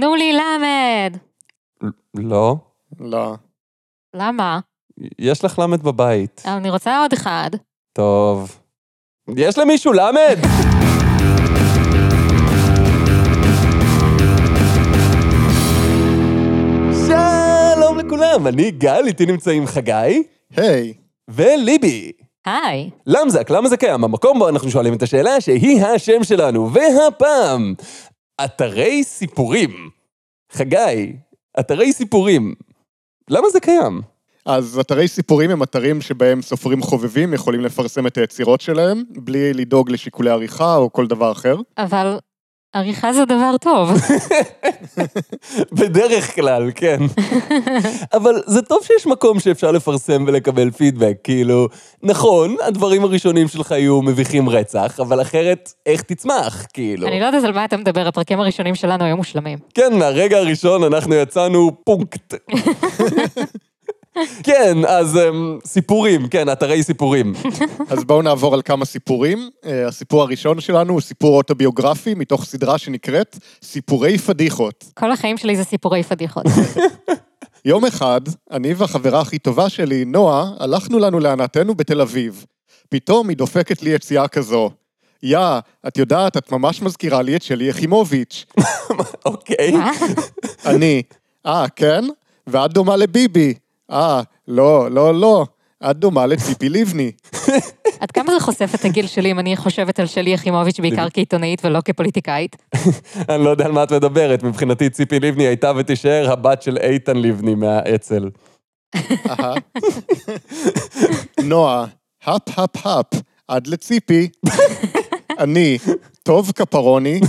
תנו לי למד. לא. לא. למה? יש לך למד בבית. אני רוצה עוד אחד. טוב. יש למישהו למד? שלום לכולם, אני גל, איתי נמצאים חגי היי, וליבי. היי. למזק, למה זה קיים? המקום בו אנחנו שואלים את השאלה שהיא השם שלנו, והפעם, אתרי סיפורים. חגי, אתרי סיפורים. למה זה קיים? אז אתרי סיפורים הם אתרים שבהם סופרים חובבים יכולים לפרסם את היצירות שלהם, בלי לדאוג לשיקולי עריכה או כל דבר אחר. אבל עריכה זה דבר טוב. בדרך כלל, כן. אבל זה טוב שיש מקום שאפשר לפרסם ולקבל פידבק, כאילו, נכון, הדברים הראשונים שלך יהיו מביכים רצח, אבל אחרת, איך תצמח, כאילו. אני לא יודעת על מה אתה מדבר, הפרקים הראשונים שלנו היו מושלמים. כן, מהרגע הראשון אנחנו יצאנו פונקט. כן, אז um, סיפורים, כן, אתרי סיפורים. אז בואו נעבור על כמה סיפורים. אה, הסיפור הראשון שלנו הוא סיפור אוטוביוגרפי מתוך סדרה שנקראת סיפורי פדיחות. כל החיים שלי זה סיפורי פדיחות. יום אחד, אני והחברה הכי טובה שלי, נועה, הלכנו לנו להנאתנו בתל אביב. פתאום היא דופקת לי יציאה כזו. יא, את יודעת, את ממש מזכירה לי את שלי יחימוביץ'. אוקיי. אני, אה, כן? ואת דומה לביבי. אה, לא, לא, לא. את דומה לציפי לבני. עד כמה זה חושף את הגיל שלי אם אני חושבת על שלי יחימוביץ' בעיקר כעיתונאית ולא כפוליטיקאית? אני לא יודע על מה את מדברת, מבחינתי ציפי לבני הייתה ותישאר הבת של איתן לבני מהאצ"ל. נועה, הפ הפ הפ, עד לציפי. אני, טוב כפרוני,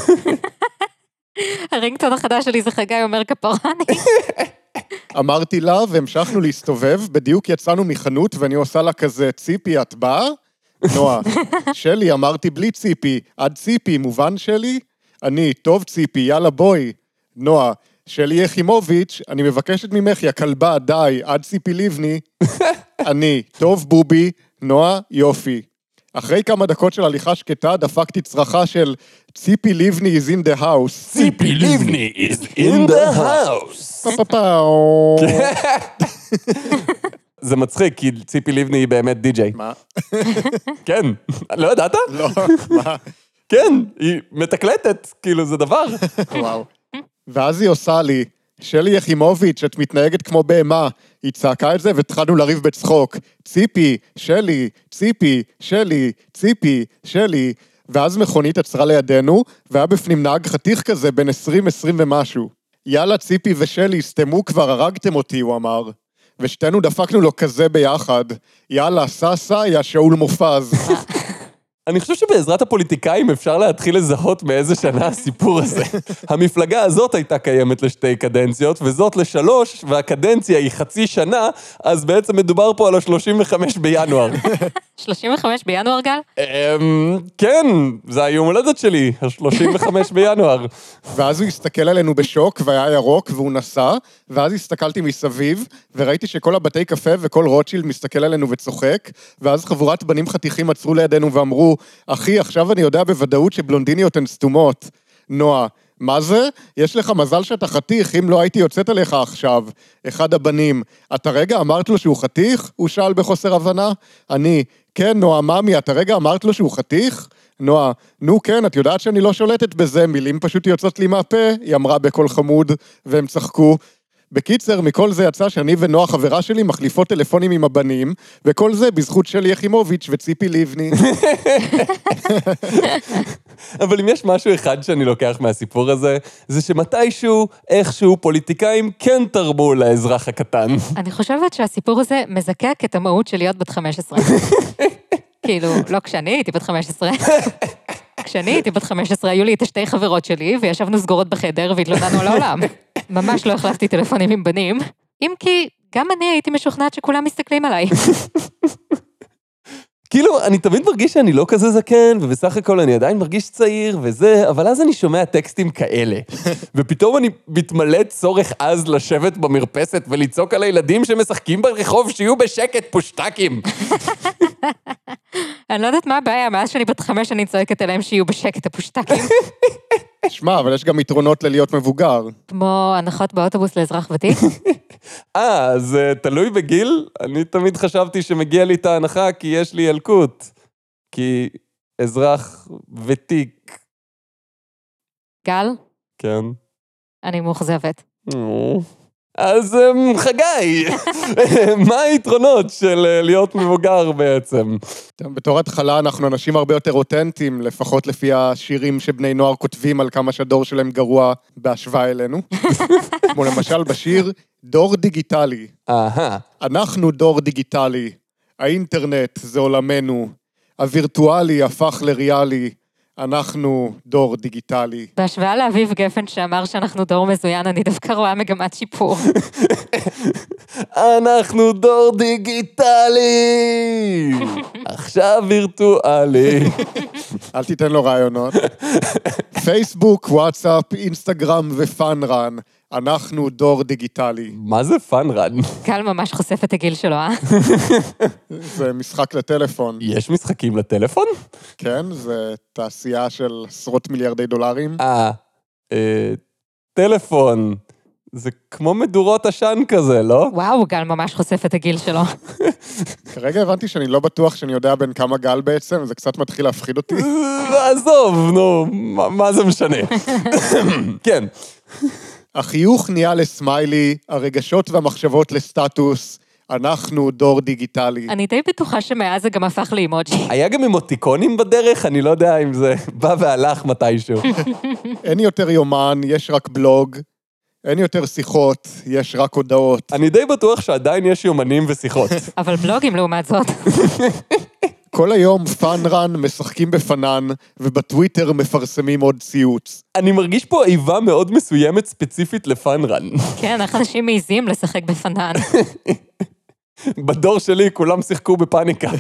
הרינגטון החדש שלי זה חגי אומר כפרני. אמרתי לה והמשכנו להסתובב, בדיוק יצאנו מחנות ואני עושה לה כזה, ציפי, את באה? נועה, שלי, אמרתי בלי ציפי, עד ציפי, מובן שלי? אני, טוב ציפי, יאללה בואי. נועה, שלי יחימוביץ', אני מבקשת ממך, יא כלבה, די, עד ציפי לבני. אני, טוב בובי, נועה, יופי. אחרי כמה דקות של הליכה שקטה, דפקתי צרחה של ציפי לבני is in the house. ציפי לבני is in the house. פה פה פה. זה מצחיק, כי ציפי לבני היא באמת די-ג'יי. מה? כן. לא ידעת? לא, מה? כן, היא מתקלטת, כאילו, זה דבר. וואו. ואז היא עושה לי, שלי יחימוביץ', את מתנהגת כמו בהמה. היא צעקה את זה והתחלנו לריב בצחוק. ציפי, שלי, ציפי, שלי, ציפי, שלי. ואז מכונית עצרה לידינו, והיה בפנים נהג חתיך כזה בן 20-20 ומשהו. יאללה, ציפי ושלי, סתמו כבר, הרגתם אותי, הוא אמר. ושתינו דפקנו לו כזה ביחד. יאללה, סע סע, יא שאול מופז. אני חושב שבעזרת הפוליטיקאים אפשר להתחיל לזהות מאיזה שנה הסיפור הזה. המפלגה הזאת הייתה קיימת לשתי קדנציות, וזאת לשלוש, והקדנציה היא חצי שנה, אז בעצם מדובר פה על ה-35 בינואר. 35 בינואר גל? אמ, כן, זה היום הולדת שלי, ה-35 בינואר. ואז הוא הסתכל עלינו בשוק, והיה ירוק, והוא נסע, ואז הסתכלתי מסביב, וראיתי שכל הבתי קפה וכל רוטשילד מסתכל עלינו וצוחק, ואז חבורת בנים חתיכים עצרו לידינו ואמרו, אחי, עכשיו אני יודע בוודאות שבלונדיניות הן סתומות. נועה, מה זה? יש לך מזל שאתה חתיך, אם לא הייתי יוצאת עליך עכשיו. אחד הבנים, את הרגע אמרת לו שהוא חתיך? הוא שאל בחוסר הבנה. אני, כן, נועה, ממי, את הרגע אמרת לו שהוא חתיך? נועה, נו כן, את יודעת שאני לא שולטת בזה, מילים פשוט יוצאות לי מהפה, היא אמרה בקול חמוד, והם צחקו. בקיצר, מכל זה יצא שאני ונועה, חברה שלי, מחליפות טלפונים עם הבנים, וכל זה בזכות שלי יחימוביץ' וציפי לבני. אבל אם יש משהו אחד שאני לוקח מהסיפור הזה, זה שמתישהו, איכשהו, פוליטיקאים כן תרמו לאזרח הקטן. אני חושבת שהסיפור הזה מזקק את המהות של להיות בת 15. כאילו, לא כשאני הייתי בת 15. כשאני הייתי בת 15, היו לי את השתי חברות שלי, וישבנו סגורות בחדר והתלוננו על העולם. ממש לא החלפתי טלפונים עם בנים, אם כי גם אני הייתי משוכנעת שכולם מסתכלים עליי. כאילו, אני תמיד מרגיש שאני לא כזה זקן, ובסך הכל אני עדיין מרגיש צעיר וזה, אבל אז אני שומע טקסטים כאלה. ופתאום אני מתמלא צורך עז לשבת במרפסת ולצעוק על הילדים שמשחקים ברחוב שיהיו בשקט, פושטקים. אני לא יודעת מה הבעיה, מאז שאני בת חמש אני צועקת אליהם שיהיו בשקט הפושטקים. שמע, אבל יש גם יתרונות ללהיות מבוגר. כמו הנחות באוטובוס לאזרח ותיק. אה, זה תלוי בגיל? אני תמיד חשבתי שמגיע לי את ההנחה כי יש לי ילקוט. כי אזרח ותיק, גל, כן. אני מאוכזבת. אז אמ, חגי, מה היתרונות של אה, להיות מבוגר בעצם? בתור התחלה אנחנו אנשים הרבה יותר אותנטיים, לפחות לפי השירים שבני נוער כותבים על כמה שהדור שלהם גרוע בהשוואה אלינו. כמו למשל בשיר דור דיגיטלי. אהה, אנחנו דור דיגיטלי, האינטרנט זה עולמנו, הווירטואלי הפך לריאלי, אנחנו דור דיגיטלי. בהשוואה לאביב גפן שאמר שאנחנו דור מזוין, אני דווקא רואה מגמת שיפור. אנחנו דור דיגיטלי! עכשיו וירטואלי. אל תיתן לו רעיונות. פייסבוק, וואטסאפ, אינסטגרם ופאנרן, אנחנו דור דיגיטלי. מה זה פאנרן? גל ממש חושף את הגיל שלו, אה? זה משחק לטלפון, יש משחקים לטלפון? כן? זה תעשייה של עשרות מיליארדי דולרים. אה, אה, טלפון. זה כמו מדורות עשן כזה, לא? וואו, גל ממש חושף את הגיל שלו. כרגע הבנתי שאני לא בטוח שאני יודע בין כמה גל בעצם, וזה קצת מתחיל להפחיד אותי. עזוב, נו, מה מה זה משנה? כן. החיוך נהיה לסמיילי, הרגשות והמחשבות לסטטוס, אנחנו דור דיגיטלי. אני די בטוחה שמאז זה גם הפך לאימוג'י. היה גם אמוטיקונים בדרך, אני לא יודע אם זה בא והלך מתישהו. אין יותר יומן, יש רק בלוג. אין יותר שיחות, יש רק הודעות. אני די בטוח שעדיין יש יומנים ושיחות. אבל בלוגים לעומת זאת. כל היום פאנרן משחקים בפנן, ובטוויטר מפרסמים עוד ציוץ. אני מרגיש פה איבה מאוד מסוימת ספציפית לפאנרן. כן, איך אנשים מעיזים לשחק בפנן. בדור שלי כולם שיחקו בפאניקה.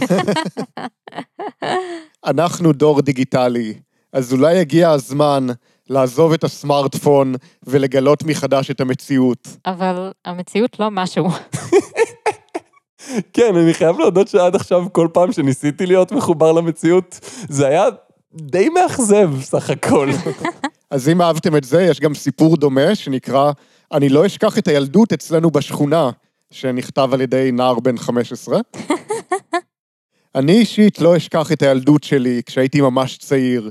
אנחנו דור דיגיטלי, אז אולי הגיע הזמן לעזוב את הסמארטפון ולגלות מחדש את המציאות. אבל המציאות לא משהו. כן, אני חייב להודות שעד עכשיו, כל פעם שניסיתי להיות מחובר למציאות, זה היה די מאכזב סך הכל. אז אם אהבתם את זה, יש גם סיפור דומה שנקרא "אני לא אשכח את הילדות אצלנו בשכונה", שנכתב על ידי נער בן 15. אני אישית לא אשכח את הילדות שלי כשהייתי ממש צעיר.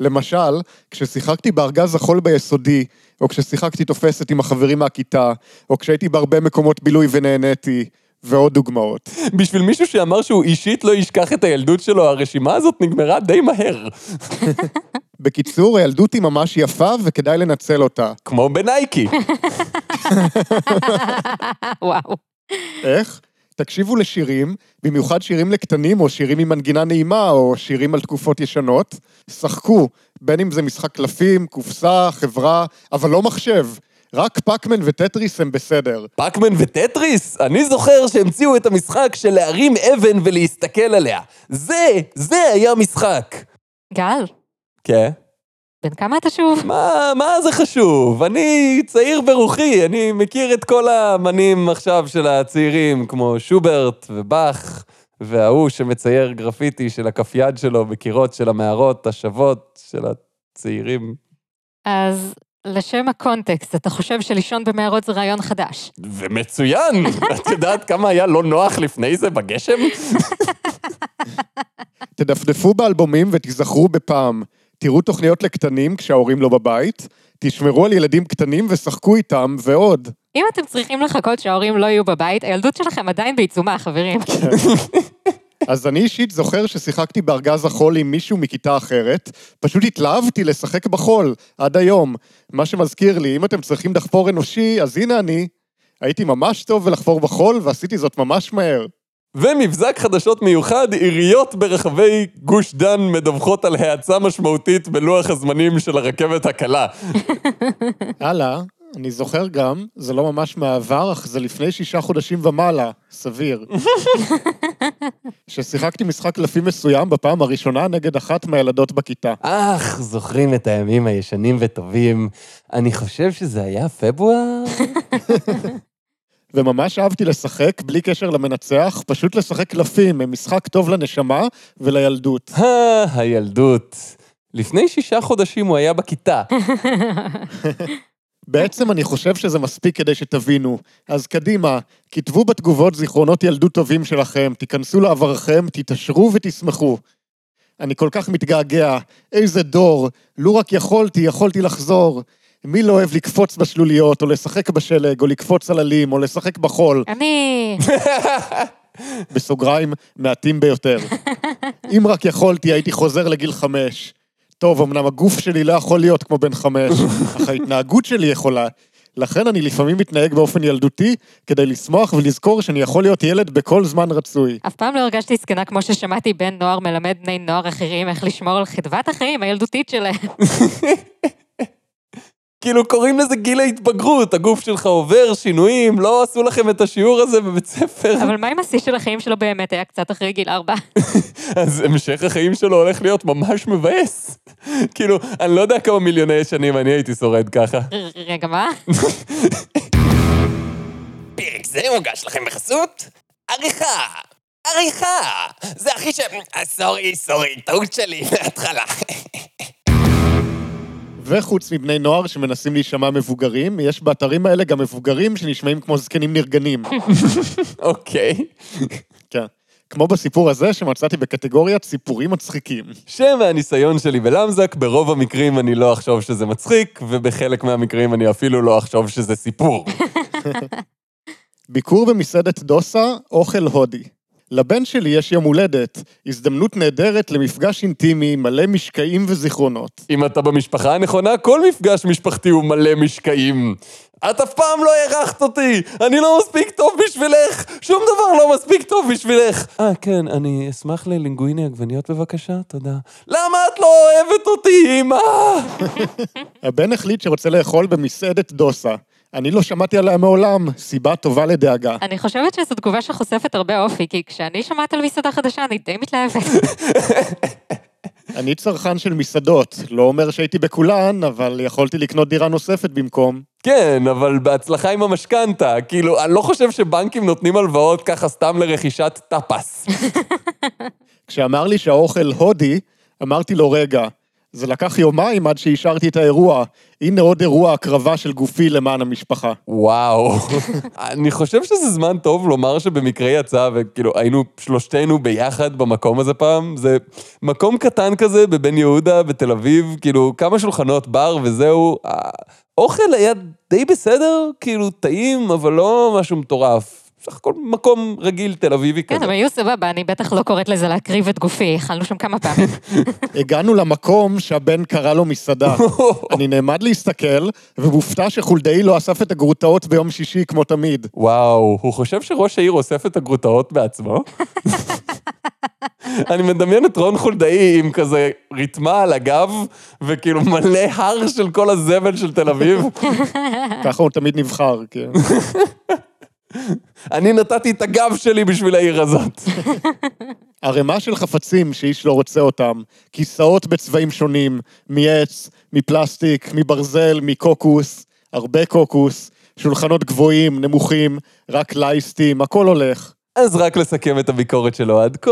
למשל, כששיחקתי בארגז החול ביסודי, או כששיחקתי תופסת עם החברים מהכיתה, או כשהייתי בהרבה מקומות בילוי ונהניתי, ועוד דוגמאות. בשביל מישהו שאמר שהוא אישית לא ישכח את הילדות שלו, הרשימה הזאת נגמרה די מהר. בקיצור, הילדות היא ממש יפה וכדאי לנצל אותה. כמו בנייקי. וואו. איך? תקשיבו לשירים, במיוחד שירים לקטנים או שירים עם מנגינה נעימה או שירים על תקופות ישנות. שחקו, בין אם זה משחק קלפים, קופסה, חברה, אבל לא מחשב. רק פאקמן וטטריס הם בסדר. פאקמן וטטריס? אני זוכר שהמציאו את המשחק של להרים אבן ולהסתכל עליה. זה, זה היה משחק. גל, כן. בן כמה אתה שוב? מה, מה זה חשוב? אני צעיר ברוחי, אני מכיר את כל האמנים עכשיו של הצעירים, כמו שוברט ובאך, וההוא שמצייר גרפיטי של הכף יד שלו בקירות של המערות השוות של הצעירים. אז לשם הקונטקסט, אתה חושב שלישון במערות זה רעיון חדש. ומצוין! את יודעת כמה היה לא נוח לפני זה בגשם? תדפדפו באלבומים ותיזכרו בפעם. תראו תוכניות לקטנים כשההורים לא בבית, תשמרו על ילדים קטנים ושחקו איתם, ועוד. אם אתם צריכים לחכות שההורים לא יהיו בבית, הילדות שלכם עדיין בעיצומה, חברים. אז אני אישית זוכר ששיחקתי בארגז החול עם מישהו מכיתה אחרת, פשוט התלהבתי לשחק בחול, עד היום. מה שמזכיר לי, אם אתם צריכים דחפור אנושי, אז הנה אני. הייתי ממש טוב בלחפור בחול, ועשיתי זאת ממש מהר. ומבזק חדשות מיוחד, עיריות ברחבי גוש דן מדווחות על האצה משמעותית בלוח הזמנים של הרכבת הקלה. הלאה, אני זוכר גם, זה לא ממש מהעבר, אך זה לפני שישה חודשים ומעלה, סביר. ששיחקתי משחק קלפים מסוים בפעם הראשונה נגד אחת מהילדות בכיתה. אך, זוכרים את הימים הישנים וטובים. אני חושב שזה היה פברואר? וממש אהבתי לשחק, בלי קשר למנצח, פשוט לשחק קלפים, הם משחק טוב לנשמה ולילדות. אה, הילדות. לפני שישה חודשים הוא היה בכיתה. בעצם אני חושב שזה מספיק כדי שתבינו. אז קדימה, כתבו בתגובות זיכרונות ילדות טובים שלכם, תיכנסו לעברכם, תתעשרו ותשמחו. אני כל כך מתגעגע, איזה דור, לו רק יכולתי, יכולתי לחזור. מי לא אוהב לקפוץ בשלוליות, או לשחק בשלג, או לקפוץ על עלים, או לשחק בחול? אני... בסוגריים, מעטים ביותר. אם רק יכולתי, הייתי חוזר לגיל חמש. טוב, אמנם הגוף שלי לא יכול להיות כמו בן חמש, אך ההתנהגות שלי יכולה. לכן אני לפעמים מתנהג באופן ילדותי, כדי לשמוח ולזכור שאני יכול להיות ילד בכל זמן רצוי. אף פעם לא הרגשתי זקנה כמו ששמעתי בן נוער מלמד בני נוער אחרים איך לשמור על חדוות החיים הילדותית שלהם. כאילו קוראים לזה גיל ההתבגרות, הגוף שלך עובר שינויים, לא עשו לכם את השיעור הזה בבית ספר. אבל מה אם השיא של החיים שלו באמת היה קצת אחרי גיל ארבע? אז המשך החיים שלו הולך להיות ממש מבאס. כאילו, אני לא יודע כמה מיליוני שנים אני הייתי שורד ככה. רגע, מה? פרק זה מוגש לכם בחסות עריכה. עריכה! זה הכי ש... אה, סורי, סורי, טעות שלי מההתחלה. וחוץ מבני נוער שמנסים להישמע מבוגרים, יש באתרים האלה גם מבוגרים שנשמעים כמו זקנים נרגנים. אוקיי. כן. כמו בסיפור הזה שמצאתי בקטגוריית סיפורים מצחיקים. שמהניסיון שלי בלמזק, ברוב המקרים אני לא אחשוב שזה מצחיק, ובחלק מהמקרים אני אפילו לא אחשוב שזה סיפור. ביקור במסעדת דוסה, אוכל הודי. לבן שלי יש יום הולדת, הזדמנות נהדרת למפגש אינטימי מלא משקעים וזיכרונות. אם אתה במשפחה הנכונה, כל מפגש משפחתי הוא מלא משקעים. את אף פעם לא הערכת אותי! אני לא מספיק טוב בשבילך! שום דבר לא מספיק טוב בשבילך! אה, כן, אני אשמח ללינגוויני עגבניות בבקשה, תודה. למה את לא אוהבת אותי, אמא? הבן החליט שרוצה לאכול במסעדת דוסה. אני לא שמעתי עליה מעולם, סיבה טובה לדאגה. אני חושבת שזו תגובה שחושפת הרבה אופי, כי כשאני שומעת על מסעדה חדשה, אני די מתלהבת. אני צרכן של מסעדות, לא אומר שהייתי בכולן, אבל יכולתי לקנות דירה נוספת במקום. כן, אבל בהצלחה עם המשכנתה. כאילו, אני לא חושב שבנקים נותנים הלוואות ככה סתם לרכישת טאפס. כשאמר לי שהאוכל הודי, אמרתי לו, רגע, זה לקח יומיים עד שאישרתי את האירוע. הנה עוד אירוע הקרבה של גופי למען המשפחה. וואו. אני חושב שזה זמן טוב לומר שבמקרה יצא, וכאילו היינו שלושתנו ביחד במקום הזה פעם. זה מקום קטן כזה בבן יהודה, בתל אביב, כאילו כמה שולחנות בר וזהו. האוכל היה די בסדר, כאילו טעים, אבל לא משהו מטורף. בסך הכל מקום רגיל תל אביבי כזה. כן, אבל היו סבבה, אני בטח לא קוראת לזה להקריב את גופי, אכלנו שם כמה פעמים. הגענו למקום שהבן קרא לו מסעדה. אני נעמד להסתכל, ומופתע שחולדאי לא אסף את הגרוטאות ביום שישי כמו תמיד. וואו, הוא חושב שראש העיר אוסף את הגרוטאות בעצמו? אני מדמיין את רון חולדאי עם כזה ריתמה על הגב, וכאילו מלא הר של כל הזבל של תל אביב. ככה הוא תמיד נבחר, כן. אני נתתי את הגב שלי בשביל העיר הזאת. ערימה של חפצים שאיש לא רוצה אותם, כיסאות בצבעים שונים, מעץ, מפלסטיק, מברזל, מקוקוס, הרבה קוקוס, שולחנות גבוהים, נמוכים, רק לייסטים, הכל הולך. אז רק לסכם את הביקורת שלו עד כה,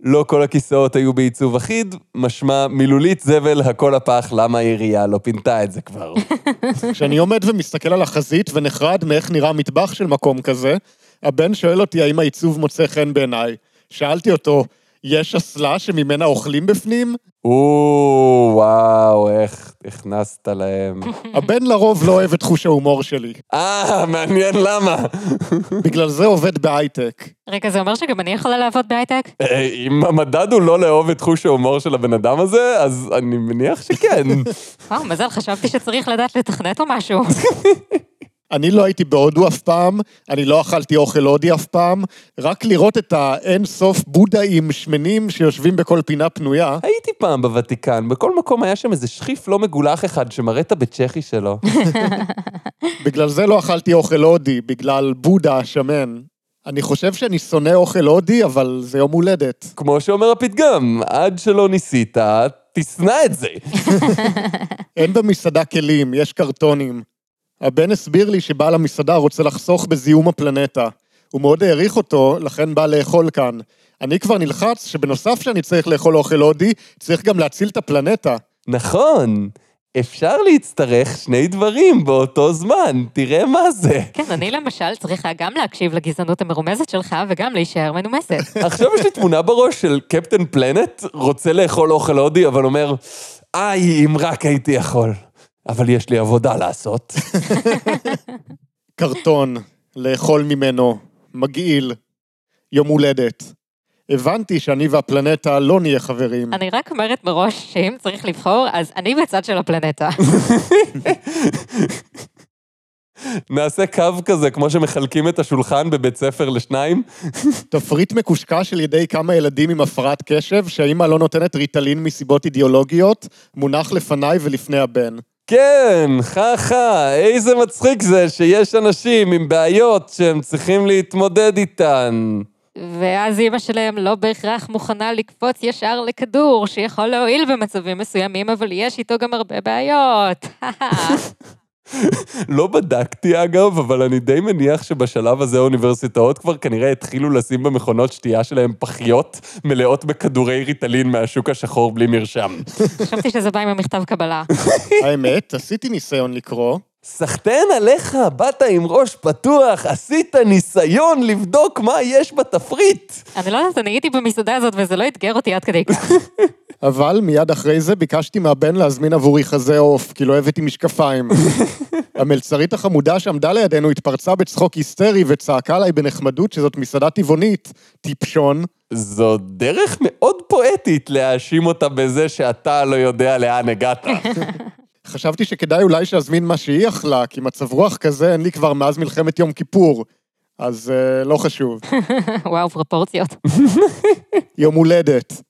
לא כל הכיסאות היו בעיצוב אחיד, משמע מילולית זבל הכל הפח, למה העירייה לא פינתה את זה כבר. כשאני עומד ומסתכל על החזית ונחרד מאיך נראה מטבח של מקום כזה, הבן שואל אותי האם העיצוב מוצא חן בעיניי. שאלתי אותו, יש אסלה שממנה אוכלים בפנים? או, וואו, איך הכנסת להם. הבן לרוב לא אוהב את חוש ההומור שלי. אה, מעניין למה. בגלל זה עובד בהייטק. רגע, זה אומר שגם אני יכולה לעבוד בהייטק? אה, אם המדד הוא לא לאהוב את חוש ההומור של הבן אדם הזה, אז אני מניח שכן. וואו, מזל, חשבתי שצריך לדעת לתכנת או משהו. אני לא הייתי בהודו אף פעם, אני לא אכלתי אוכל הודי אף פעם, רק לראות את האין סוף בודהים שמנים שיושבים בכל פינה פנויה, הייתי פעם בוותיקן, בכל מקום היה שם איזה שחיף לא מגולח אחד שמראה את הבית צ'כי שלו. בגלל זה לא אכלתי אוכל הודי, בגלל בודה השמן. אני חושב שאני שונא אוכל הודי, אבל זה יום הולדת. כמו שאומר הפתגם, עד שלא ניסית, תשנא את זה. אין במסעדה כלים, יש קרטונים. הבן הסביר לי שבעל המסעדה רוצה לחסוך בזיהום הפלנטה. הוא מאוד העריך אותו, לכן בא לאכול כאן. אני כבר נלחץ שבנוסף שאני צריך לאכול אוכל הודי, צריך גם להציל את הפלנטה. נכון, אפשר להצטרך שני דברים באותו זמן, תראה מה זה. כן, אני למשל צריכה גם להקשיב לגזענות המרומזת שלך וגם להישאר מנומסת. עכשיו יש לי תמונה בראש של קפטן פלנט, רוצה לאכול אוכל הודי, אבל אומר, איי, אם רק הייתי יכול. אבל יש לי עבודה לעשות. קרטון, לאכול ממנו, מגעיל, יום הולדת. הבנתי שאני והפלנטה לא נהיה חברים. אני רק אומרת מראש שאם צריך לבחור, אז אני בצד של הפלנטה. נעשה קו כזה, כמו שמחלקים את השולחן בבית ספר לשניים. תפריט מקושקש על ידי כמה ילדים עם הפרעת קשב, שהאימא לא נותנת ריטלין מסיבות אידיאולוגיות, מונח לפניי ולפני הבן. כן, חה-חה, איזה מצחיק זה שיש אנשים עם בעיות שהם צריכים להתמודד איתן. ואז אימא שלהם לא בהכרח מוכנה לקפוץ ישר לכדור, שיכול להועיל במצבים מסוימים, אבל יש איתו גם הרבה בעיות. לא בדקתי אגב, אבל אני די מניח שבשלב הזה האוניברסיטאות כבר כנראה התחילו לשים במכונות שתייה שלהם פחיות מלאות בכדורי ריטלין מהשוק השחור בלי מרשם. חשבתי שזה בא עם המכתב קבלה. האמת, עשיתי ניסיון לקרוא. סחטיין עליך, באת עם ראש פתוח, עשית ניסיון לבדוק מה יש בתפריט. אני לא יודעת, אני הייתי במסעדה הזאת וזה לא אתגר אותי עד כדי כך. אבל מיד אחרי זה ביקשתי מהבן להזמין עבורי חזה עוף, כי לא הבאתי משקפיים. המלצרית החמודה שעמדה לידינו התפרצה בצחוק היסטרי וצעקה עליי בנחמדות שזאת מסעדה טבעונית. טיפשון. זו דרך מאוד פואטית להאשים אותה בזה שאתה לא יודע לאן הגעת. חשבתי שכדאי אולי שאזמין מה שהיא אכלה, כי מצב רוח כזה אין לי כבר מאז מלחמת יום כיפור. אז אה, לא חשוב. וואו, פרופורציות. יום הולדת.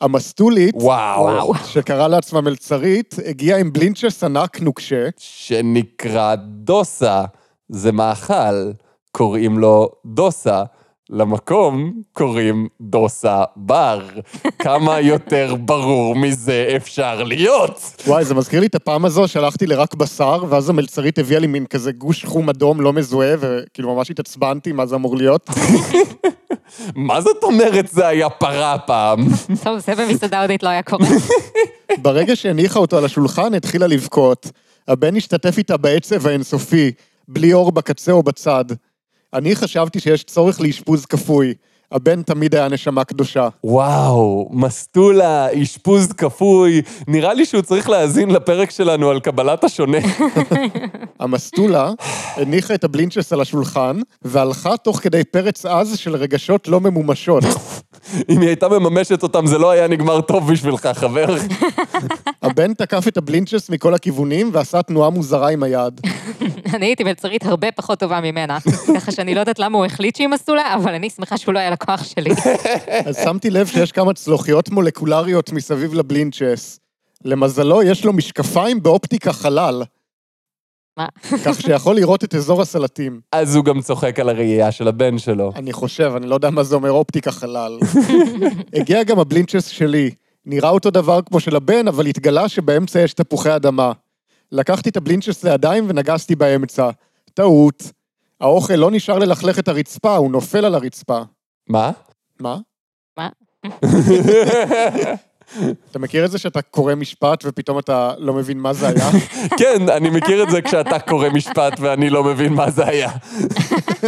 המסטולית, וואו. וואו. שקרא לעצמה מלצרית, הגיעה עם בלינצ'ס ענק נוקשה, שנקרא דוסה. זה מאכל, קוראים לו דוסה. למקום קוראים דוסה בר. כמה יותר ברור מזה אפשר להיות? וואי, זה מזכיר לי את הפעם הזו שהלכתי לרק בשר, ואז המלצרית הביאה לי מין כזה גוש חום אדום לא מזוהה, וכאילו ממש התעצבנתי מה זה אמור להיות. מה זאת אומרת זה היה פרה פעם? טוב, זה במסעדה הודית לא היה קורה. ברגע שהניחה אותו על השולחן, התחילה לבכות. הבן השתתף איתה בעצב האינסופי, בלי אור בקצה או בצד. אני חשבתי שיש צורך לאשפוז כפוי. הבן תמיד היה נשמה קדושה. וואו, מסטולה, אשפוז כפוי, נראה לי שהוא צריך להאזין לפרק שלנו על קבלת השונה. המסטולה הניחה את הבלינצ'ס על השולחן, והלכה תוך כדי פרץ עז של רגשות לא ממומשות. אם היא הייתה מממשת אותם, זה לא היה נגמר טוב בשבילך, חבר. הבן תקף את הבלינצ'ס מכל הכיוונים ועשה תנועה מוזרה עם היד. אני הייתי מלצרית הרבה פחות טובה ממנה, ככה שאני לא יודעת למה הוא החליט שהיא מסטולה, אבל אני שמחה שהוא לא היה לקוח שלי. אז שמתי לב שיש כמה צלוחיות מולקולריות מסביב לבלינצ'ס. למזלו, יש לו משקפיים באופטיקה חלל, מה? כך שיכול לראות את אזור הסלטים. אז הוא גם צוחק על הראייה של הבן שלו. אני חושב, אני לא יודע מה זה אומר אופטיקה חלל. הגיע גם הבלינצ'ס שלי. נראה אותו דבר כמו של הבן, אבל התגלה שבאמצע יש תפוחי אדמה. לקחתי את הבלינצ'ס לידיים ונגסתי באמצע. טעות. האוכל לא נשאר ללכלך את הרצפה, הוא נופל על הרצפה. מה? מה? מה? אתה מכיר את זה שאתה קורא משפט ופתאום אתה לא מבין מה זה היה? כן, אני מכיר את זה כשאתה קורא משפט ואני לא מבין מה זה היה.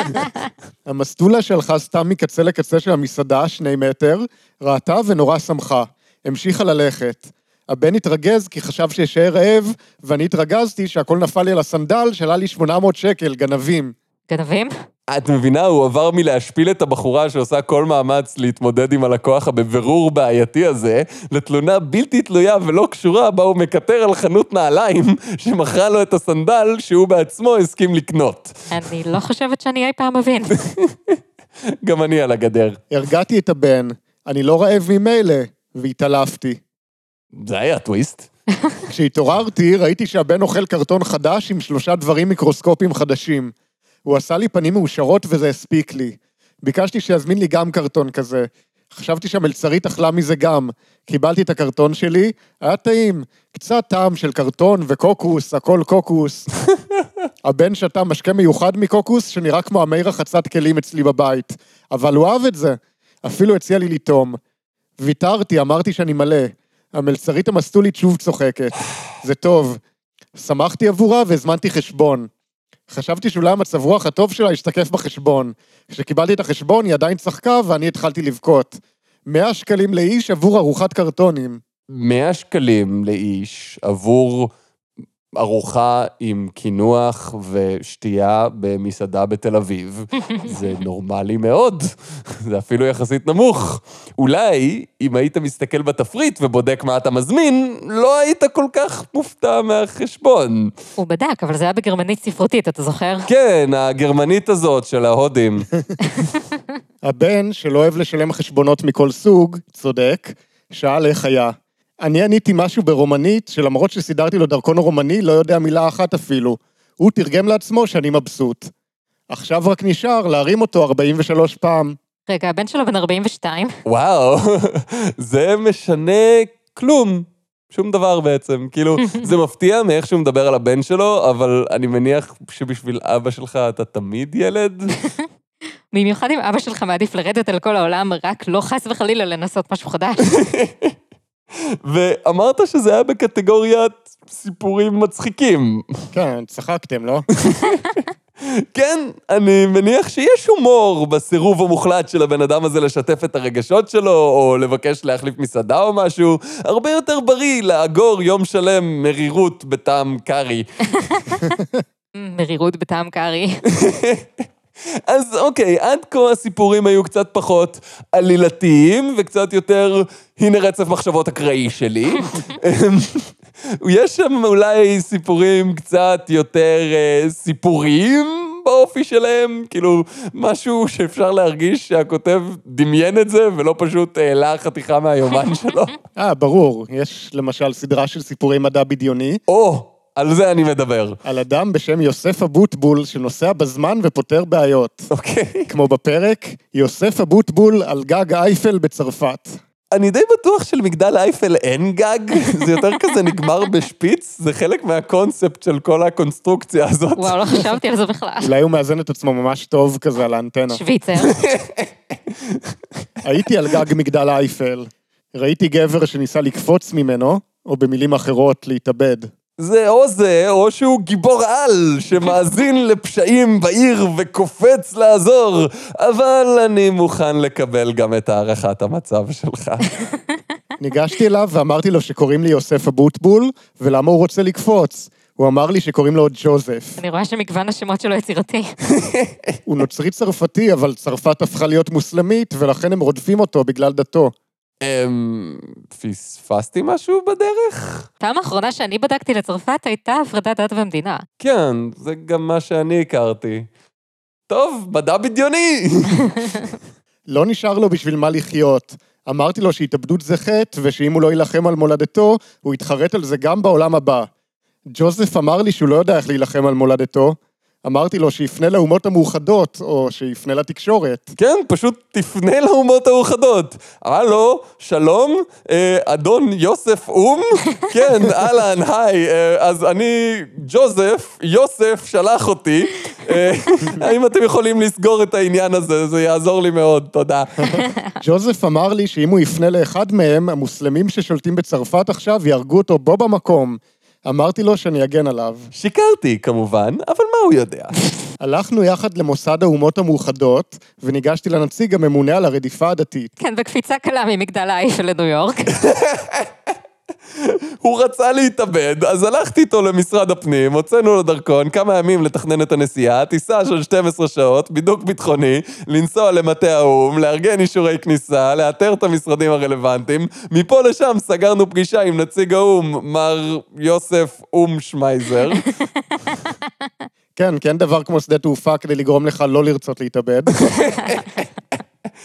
המסטולה שהלכה סתם מקצה לקצה של המסעדה, שני מטר, ראתה ונורא שמחה. המשיכה ללכת. הבן התרגז כי חשב שאשאר רעב, ואני התרגזתי שהכל נפל לי על הסנדל שעלה לי 800 שקל, גנבים. גנבים? את מבינה, הוא עבר מלהשפיל את הבחורה שעושה כל מאמץ להתמודד עם הלקוח הבבירור בעייתי הזה, לתלונה בלתי תלויה ולא קשורה בה הוא מקטר על חנות נעליים שמכרה לו את הסנדל שהוא בעצמו הסכים לקנות. אני לא חושבת שאני אי פעם מבין. גם אני על הגדר. הרגעתי את הבן, אני לא רעב ממילא, והתעלפתי. זה היה טוויסט. כשהתעוררתי, ראיתי שהבן אוכל קרטון חדש עם שלושה דברים מיקרוסקופיים חדשים. הוא עשה לי פנים מאושרות וזה הספיק לי. ביקשתי שיזמין לי גם קרטון כזה. חשבתי שהמלצרית אכלה מזה גם. קיבלתי את הקרטון שלי, היה טעים. קצת טעם של קרטון וקוקוס, הכל קוקוס. הבן שתה משקה מיוחד מקוקוס שנראה כמו המי רחצת כלים אצלי בבית. אבל הוא אהב את זה. אפילו הציע לי לטעום. ויתרתי, אמרתי שאני מלא. המלצרית המסטולית שוב צוחקת. זה טוב. שמחתי עבורה והזמנתי חשבון. חשבתי שאולי המצב רוח הטוב שלה ישתקף בחשבון. כשקיבלתי את החשבון היא עדיין צחקה ואני התחלתי לבכות. 100 שקלים לאיש עבור ארוחת קרטונים. 100 שקלים לאיש עבור ארוחה עם קינוח ושתייה במסעדה בתל אביב. זה נורמלי מאוד, זה אפילו יחסית נמוך. אולי, אם היית מסתכל בתפריט ובודק מה אתה מזמין, לא היית כל כך מופתע מהחשבון. הוא בדק, אבל זה היה בגרמנית ספרותית, אתה זוכר? כן, הגרמנית הזאת של ההודים. הבן, שלא אוהב לשלם חשבונות מכל סוג, צודק, שאל איך היה. אני עניתי משהו ברומנית, שלמרות שסידרתי לו דרכון רומני, לא יודע מילה אחת אפילו. הוא תרגם לעצמו שאני מבסוט. עכשיו רק נשאר להרים אותו 43 פעם. רגע, הבן שלו בן 42. וואו, זה משנה כלום. שום דבר בעצם. כאילו, זה מפתיע מאיך שהוא מדבר על הבן שלו, אבל אני מניח שבשביל אבא שלך אתה תמיד ילד. במיוחד אם אבא שלך מעדיף לרדת על כל העולם, רק לא חס וחלילה לנסות משהו חדש. ואמרת שזה היה בקטגוריית סיפורים מצחיקים. כן, צחקתם, לא? כן, אני מניח שיש הומור בסירוב המוחלט של הבן אדם הזה לשתף את הרגשות שלו, או לבקש להחליף מסעדה או משהו. הרבה יותר בריא לאגור יום שלם מרירות בטעם קארי. מרירות בטעם קארי. אז אוקיי, עד כה הסיפורים היו קצת פחות עלילתיים, וקצת יותר, הנה רצף מחשבות אקראי שלי. יש שם אולי סיפורים קצת יותר אה, סיפוריים באופי שלהם, כאילו, משהו שאפשר להרגיש שהכותב דמיין את זה, ולא פשוט העלה חתיכה מהיומן שלו. אה, ברור. יש למשל סדרה של סיפורי מדע בדיוני, או, על זה אני מדבר. על אדם בשם יוסף אבוטבול שנוסע בזמן ופותר בעיות. אוקיי. כמו בפרק, יוסף אבוטבול על גג אייפל בצרפת. אני די בטוח שלמגדל אייפל אין גג, זה יותר כזה נגמר בשפיץ, זה חלק מהקונספט של כל הקונסטרוקציה הזאת. וואו, לא חשבתי על זה בכלל. אולי הוא מאזן את עצמו ממש טוב כזה על האנטנה. שוויצר. הייתי על גג מגדל אייפל. ראיתי גבר שניסה לקפוץ ממנו, או במילים אחרות, להתאבד. זה או זה, או שהוא גיבור על, שמאזין לפשעים בעיר וקופץ לעזור, אבל אני מוכן לקבל גם את הערכת המצב שלך. ניגשתי אליו ואמרתי לו שקוראים לי יוסף אבוטבול, ולמה הוא רוצה לקפוץ. הוא אמר לי שקוראים לו ג'וזף. אני רואה שמגוון השמות שלו יצירתי. הוא נוצרי צרפתי, אבל צרפת הפכה להיות מוסלמית, ולכן הם רודפים אותו בגלל דתו. אמ... פספסתי משהו בדרך? פעם האחרונה שאני בדקתי לצרפת הייתה הפרדת דת ומדינה. כן, זה גם מה שאני הכרתי. טוב, מדע בדיוני! לא נשאר לו בשביל מה לחיות. אמרתי לו שהתאבדות זה חטא, ושאם הוא לא יילחם על מולדתו, הוא יתחרט על זה גם בעולם הבא. ג'וזף אמר לי שהוא לא יודע איך להילחם על מולדתו. אמרתי לו שיפנה לאומות המאוחדות, או שיפנה לתקשורת. כן, פשוט תפנה לאומות המאוחדות. הלו, שלום, אה, אדון יוסף אום? כן, אהלן, היי, אה, אז אני ג'וזף, יוסף שלח אותי. אה, האם אתם יכולים לסגור את העניין הזה? זה יעזור לי מאוד, תודה. ג'וזף אמר לי שאם הוא יפנה לאחד מהם, המוסלמים ששולטים בצרפת עכשיו יהרגו אותו בו במקום. אמרתי לו שאני אגן עליו. שיקרתי, כמובן, אבל מה הוא יודע? הלכנו יחד למוסד האומות המאוחדות, וניגשתי לנציג הממונה על הרדיפה הדתית. כן, בקפיצה קלה ממגדל האייפל לניו יורק. הוא רצה להתאבד, אז הלכתי איתו למשרד הפנים, הוצאנו לו דרכון, כמה ימים לתכנן את הנסיעה, טיסה של 12 שעות, בידוק ביטחוני, לנסוע למטה האו"ם, לארגן אישורי כניסה, לאתר את המשרדים הרלוונטיים. מפה לשם סגרנו פגישה עם נציג האו"ם, מר יוסף אום שמייזר. כן, כן דבר כמו שדה תעופה כדי לגרום לך לא לרצות להתאבד.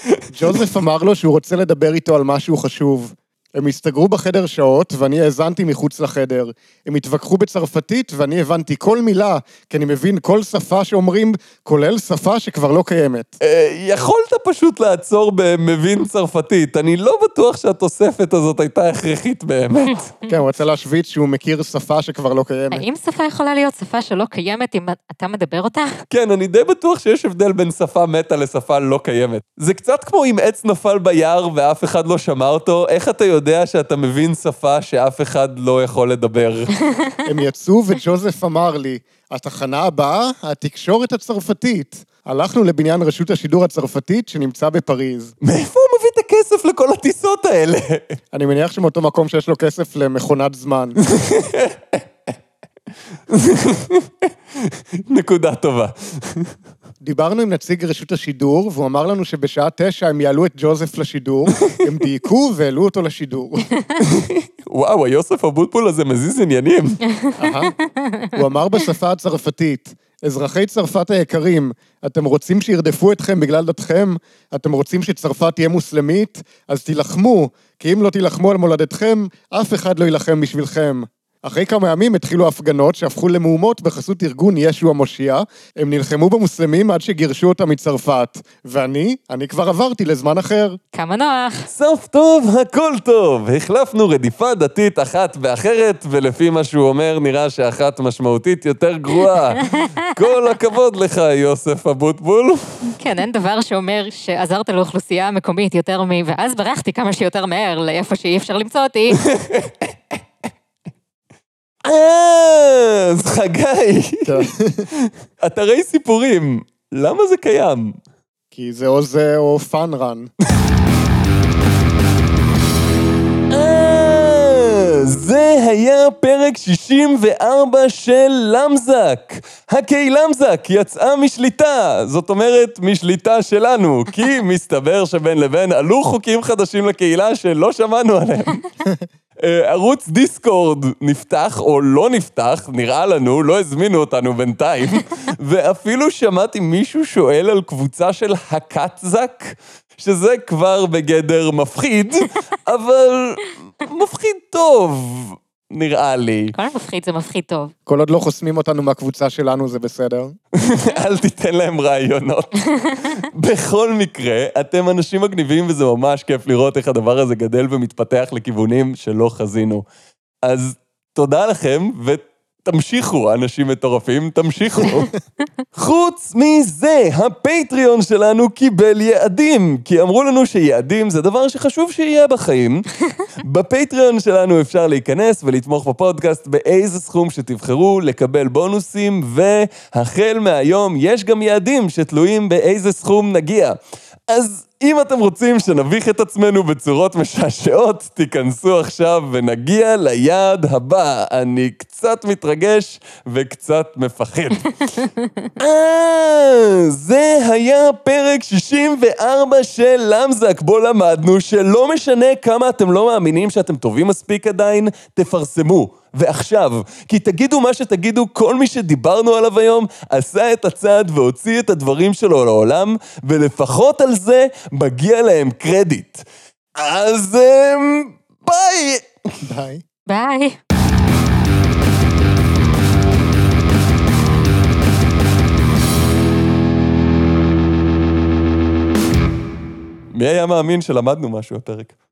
ג'וזף אמר לו שהוא רוצה לדבר איתו על משהו חשוב. הם הסתגרו בחדר שעות, ואני האזנתי מחוץ לחדר. הם התווכחו בצרפתית, ואני הבנתי כל מילה, כי אני מבין כל שפה שאומרים, כולל שפה שכבר לא קיימת. אה, יכולת פשוט לעצור במבין צרפתית. אני לא בטוח שהתוספת הזאת הייתה הכרחית באמת. כן, הוא רצה להשוויץ שהוא מכיר שפה שכבר לא קיימת. האם שפה יכולה להיות שפה שלא קיימת אם אתה מדבר אותה? כן, אני די בטוח שיש הבדל בין שפה מתה לשפה לא קיימת. זה קצת כמו אם עץ נפל ביער ואף אחד לא שמע אותו, איך אתה יודע שאתה מבין שפה שאף אחד לא יכול לדבר? הם יצאו וג'וזף אמר לי, התחנה הבאה, התקשורת הצרפתית. הלכנו לבניין רשות השידור הצרפתית שנמצא בפריז. מאיפה הוא מביא את הכסף לכל הטיסות האלה? אני מניח שמאותו מקום שיש לו כסף למכונת זמן. נקודה טובה. דיברנו עם נציג רשות השידור, והוא אמר לנו שבשעה תשע הם יעלו את ג'וזף לשידור, הם דייקו והעלו אותו לשידור. וואו, היוסף אבוטבול הזה מזיז עניינים. הוא אמר בשפה הצרפתית, אזרחי צרפת היקרים, אתם רוצים שירדפו אתכם בגלל דתכם? אתם רוצים שצרפת תהיה מוסלמית? אז תילחמו, כי אם לא תילחמו על מולדתכם, אף אחד לא יילחם בשבילכם. אחרי כמה ימים התחילו הפגנות שהפכו למהומות בחסות ארגון ישו המושיע. הם נלחמו במוסלמים עד שגירשו אותם מצרפת. ואני, אני כבר עברתי לזמן אחר. כמה נוח. סוף טוב, הכל טוב. החלפנו רדיפה דתית אחת באחרת, ולפי מה שהוא אומר, נראה שאחת משמעותית יותר גרועה. כל הכבוד לך, יוסף אבוטבול. כן, אין דבר שאומר שעזרת לאוכלוסייה המקומית יותר מ... ואז ברחתי כמה שיותר מהר לאיפה שאי אפשר למצוא אותי. אז חגי. אתרי סיפורים, למה זה קיים? כי זה או זה או fun run. אה, זה היה פרק 64 של למזק. הקיי למזק יצאה משליטה, זאת אומרת משליטה שלנו, כי מסתבר שבין לבין עלו חוקים חדשים לקהילה שלא שמענו עליהם. אה, ערוץ דיסקורד נפתח או לא נפתח, נראה לנו, לא הזמינו אותנו בינתיים, ואפילו שמעתי מישהו שואל על קבוצה של הקאטזק, שזה כבר בגדר מפחיד, אבל מפחיד טוב, נראה לי. כל המפחיד זה מפחיד טוב. כל עוד לא חוסמים אותנו מהקבוצה שלנו זה בסדר. אל תיתן להם רעיונות. בכל מקרה, אתם אנשים מגניבים וזה ממש כיף לראות איך הדבר הזה גדל ומתפתח לכיוונים שלא חזינו. אז תודה לכם, ותמשיכו, אנשים מטורפים, תמשיכו. חוץ מזה, הפטריון שלנו קיבל יעדים, כי אמרו לנו שיעדים זה דבר שחשוב שיהיה בחיים. בפטריון שלנו אפשר להיכנס ולתמוך בפודקאסט באיזה סכום שתבחרו, לקבל בונוסים, והחל מהיום יש גם יעדים שתלויים באיזה סכום נגיע. אז אם אתם רוצים שנביך את עצמנו בצורות משעשעות, תיכנסו עכשיו ונגיע ליעד הבא. אני קצת מתרגש וקצת מפחד. אה, זה היה פרק 64 של למזק, בו למדנו שלא משנה כמה אתם לא מאמינים שאתם טובים מספיק עדיין, תפרסמו. ועכשיו, כי תגידו מה שתגידו, כל מי שדיברנו עליו היום עשה את הצעד והוציא את הדברים שלו לעולם, ולפחות על זה מגיע להם קרדיט. אז אמ, ביי! די. ביי. מי היה מאמין שלמדנו משהו הפרק?